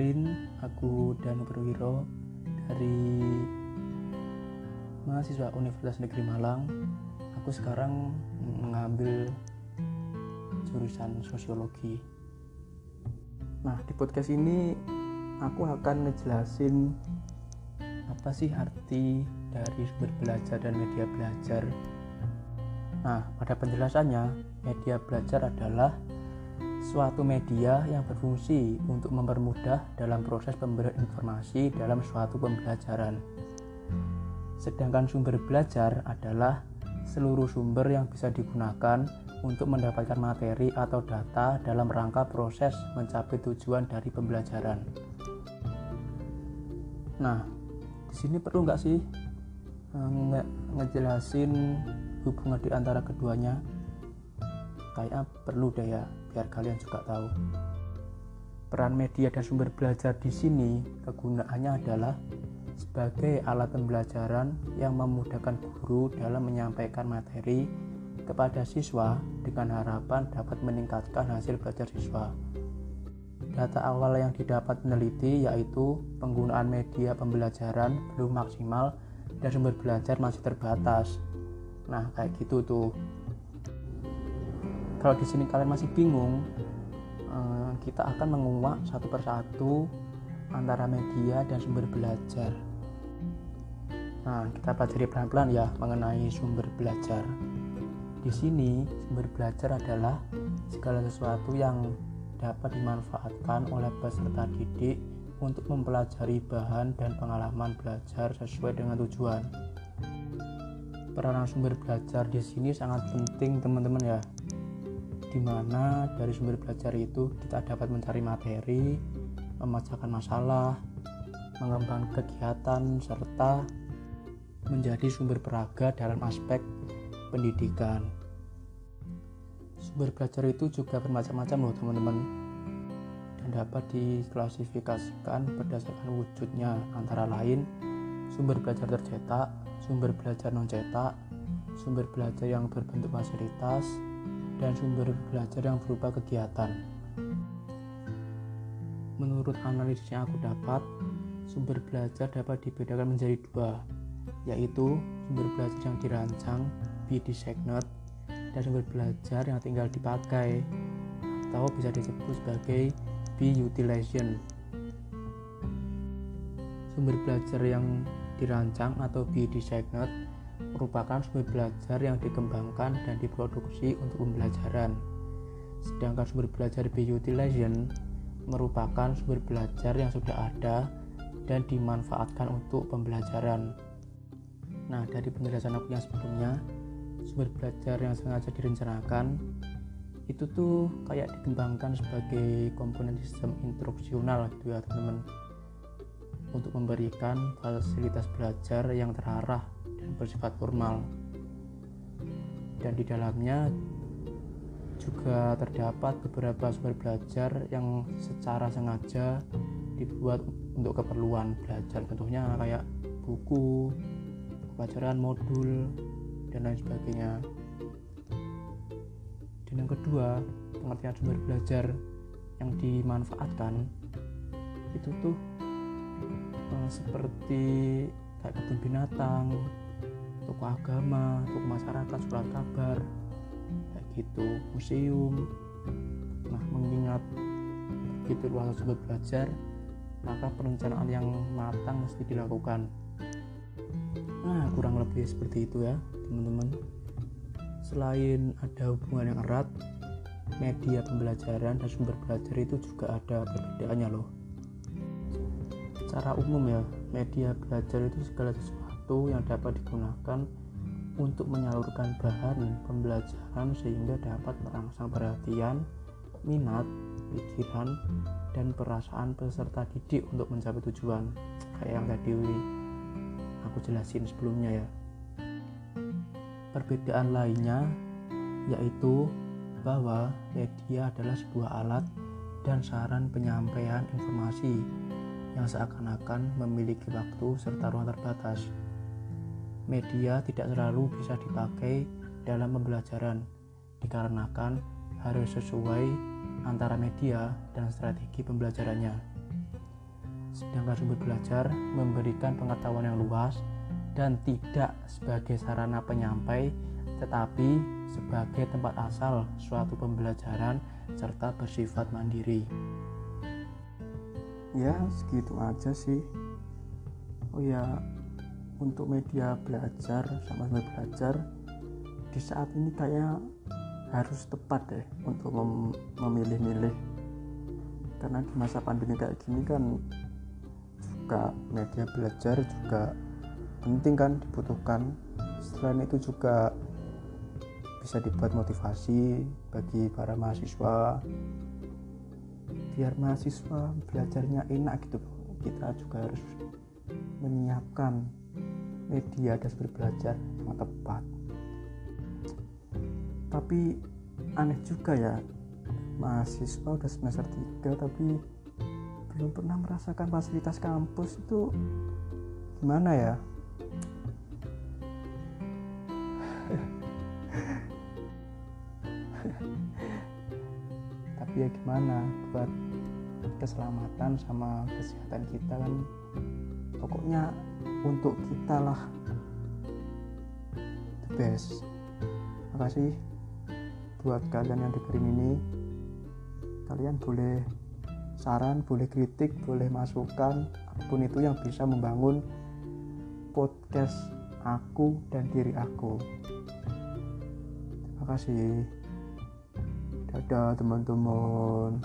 kenalin aku Dan Perwiro dari mahasiswa Universitas Negeri Malang. Aku sekarang mengambil jurusan sosiologi. Nah, di podcast ini aku akan ngejelasin apa sih arti dari sumber belajar dan media belajar. Nah, pada penjelasannya, media belajar adalah suatu media yang berfungsi untuk mempermudah dalam proses pemberian informasi dalam suatu pembelajaran. Sedangkan sumber belajar adalah seluruh sumber yang bisa digunakan untuk mendapatkan materi atau data dalam rangka proses mencapai tujuan dari pembelajaran. Nah, di sini perlu nggak sih eh, nge ngejelasin hubungan di antara keduanya? Kayaknya perlu deh ya biar kalian juga tahu. Peran media dan sumber belajar di sini kegunaannya adalah sebagai alat pembelajaran yang memudahkan guru dalam menyampaikan materi kepada siswa dengan harapan dapat meningkatkan hasil belajar siswa. Data awal yang didapat peneliti yaitu penggunaan media pembelajaran belum maksimal dan sumber belajar masih terbatas. Nah, kayak gitu tuh kalau di sini kalian masih bingung eh, kita akan menguak satu persatu antara media dan sumber belajar. Nah kita pelajari pelan-pelan ya mengenai sumber belajar. Di sini sumber belajar adalah segala sesuatu yang dapat dimanfaatkan oleh peserta didik untuk mempelajari bahan dan pengalaman belajar sesuai dengan tujuan. Peranan sumber belajar di sini sangat penting, teman-teman ya di mana dari sumber belajar itu kita dapat mencari materi, memecahkan masalah, mengembangkan kegiatan, serta menjadi sumber peraga dalam aspek pendidikan. Sumber belajar itu juga bermacam-macam loh teman-teman dan dapat diklasifikasikan berdasarkan wujudnya antara lain sumber belajar tercetak, sumber belajar non cetak, sumber belajar yang berbentuk fasilitas, dan sumber belajar yang berupa kegiatan. Menurut analisis yang aku dapat, sumber belajar dapat dibedakan menjadi dua, yaitu sumber belajar yang dirancang be designed dan sumber belajar yang tinggal dipakai atau bisa disebut sebagai be utilization. Sumber belajar yang dirancang atau be designed merupakan sumber belajar yang dikembangkan dan diproduksi untuk pembelajaran. Sedangkan sumber belajar utilization merupakan sumber belajar yang sudah ada dan dimanfaatkan untuk pembelajaran. Nah, dari penjelasan aku yang sebelumnya, sumber belajar yang sengaja direncanakan itu tuh kayak dikembangkan sebagai komponen sistem instruksional gitu ya teman-teman untuk memberikan fasilitas belajar yang terarah dan bersifat formal. Dan di dalamnya juga terdapat beberapa sumber belajar yang secara sengaja dibuat untuk keperluan belajar. Contohnya kayak buku pelajaran modul dan lain sebagainya. Dan yang kedua pengertian sumber belajar yang dimanfaatkan itu tuh eh, seperti kayak kebun binatang toko agama toko masyarakat surat kabar kayak gitu museum. Nah mengingat begitu luas sumber belajar maka perencanaan yang matang mesti dilakukan. Nah kurang lebih seperti itu ya teman-teman. Selain ada hubungan yang erat media pembelajaran dan sumber belajar itu juga ada perbedaannya loh. Secara umum ya media belajar itu segala sesuatu sesuatu yang dapat digunakan untuk menyalurkan bahan pembelajaran sehingga dapat merangsang perhatian, minat, pikiran, dan perasaan peserta didik untuk mencapai tujuan. Kayak yang tadi aku jelasin sebelumnya ya. Perbedaan lainnya yaitu bahwa media adalah sebuah alat dan saran penyampaian informasi yang seakan-akan memiliki waktu serta ruang terbatas media tidak selalu bisa dipakai dalam pembelajaran dikarenakan harus sesuai antara media dan strategi pembelajarannya. sedangkan sumber belajar memberikan pengetahuan yang luas dan tidak sebagai sarana penyampai tetapi sebagai tempat asal suatu pembelajaran serta bersifat mandiri. Ya, segitu aja sih. Oh ya, untuk media belajar sama sumber belajar di saat ini kayak harus tepat deh untuk mem memilih-milih. Karena di masa pandemi kayak gini kan juga media belajar juga penting kan dibutuhkan. Selain itu juga bisa dibuat motivasi bagi para mahasiswa. Biar mahasiswa belajarnya enak gitu kita juga harus menyiapkan media dasar belajar yang tepat. Tapi aneh juga ya mahasiswa udah semester 3 tapi belum pernah merasakan fasilitas kampus itu gimana ya? Tapi ya gimana buat keselamatan sama kesehatan kita kan pokoknya untuk kita lah. The best. Makasih buat kalian yang dengerin ini. Kalian boleh saran boleh kritik boleh masukan apa pun itu yang bisa membangun podcast aku dan diri aku. Terima kasih. Dadah teman-teman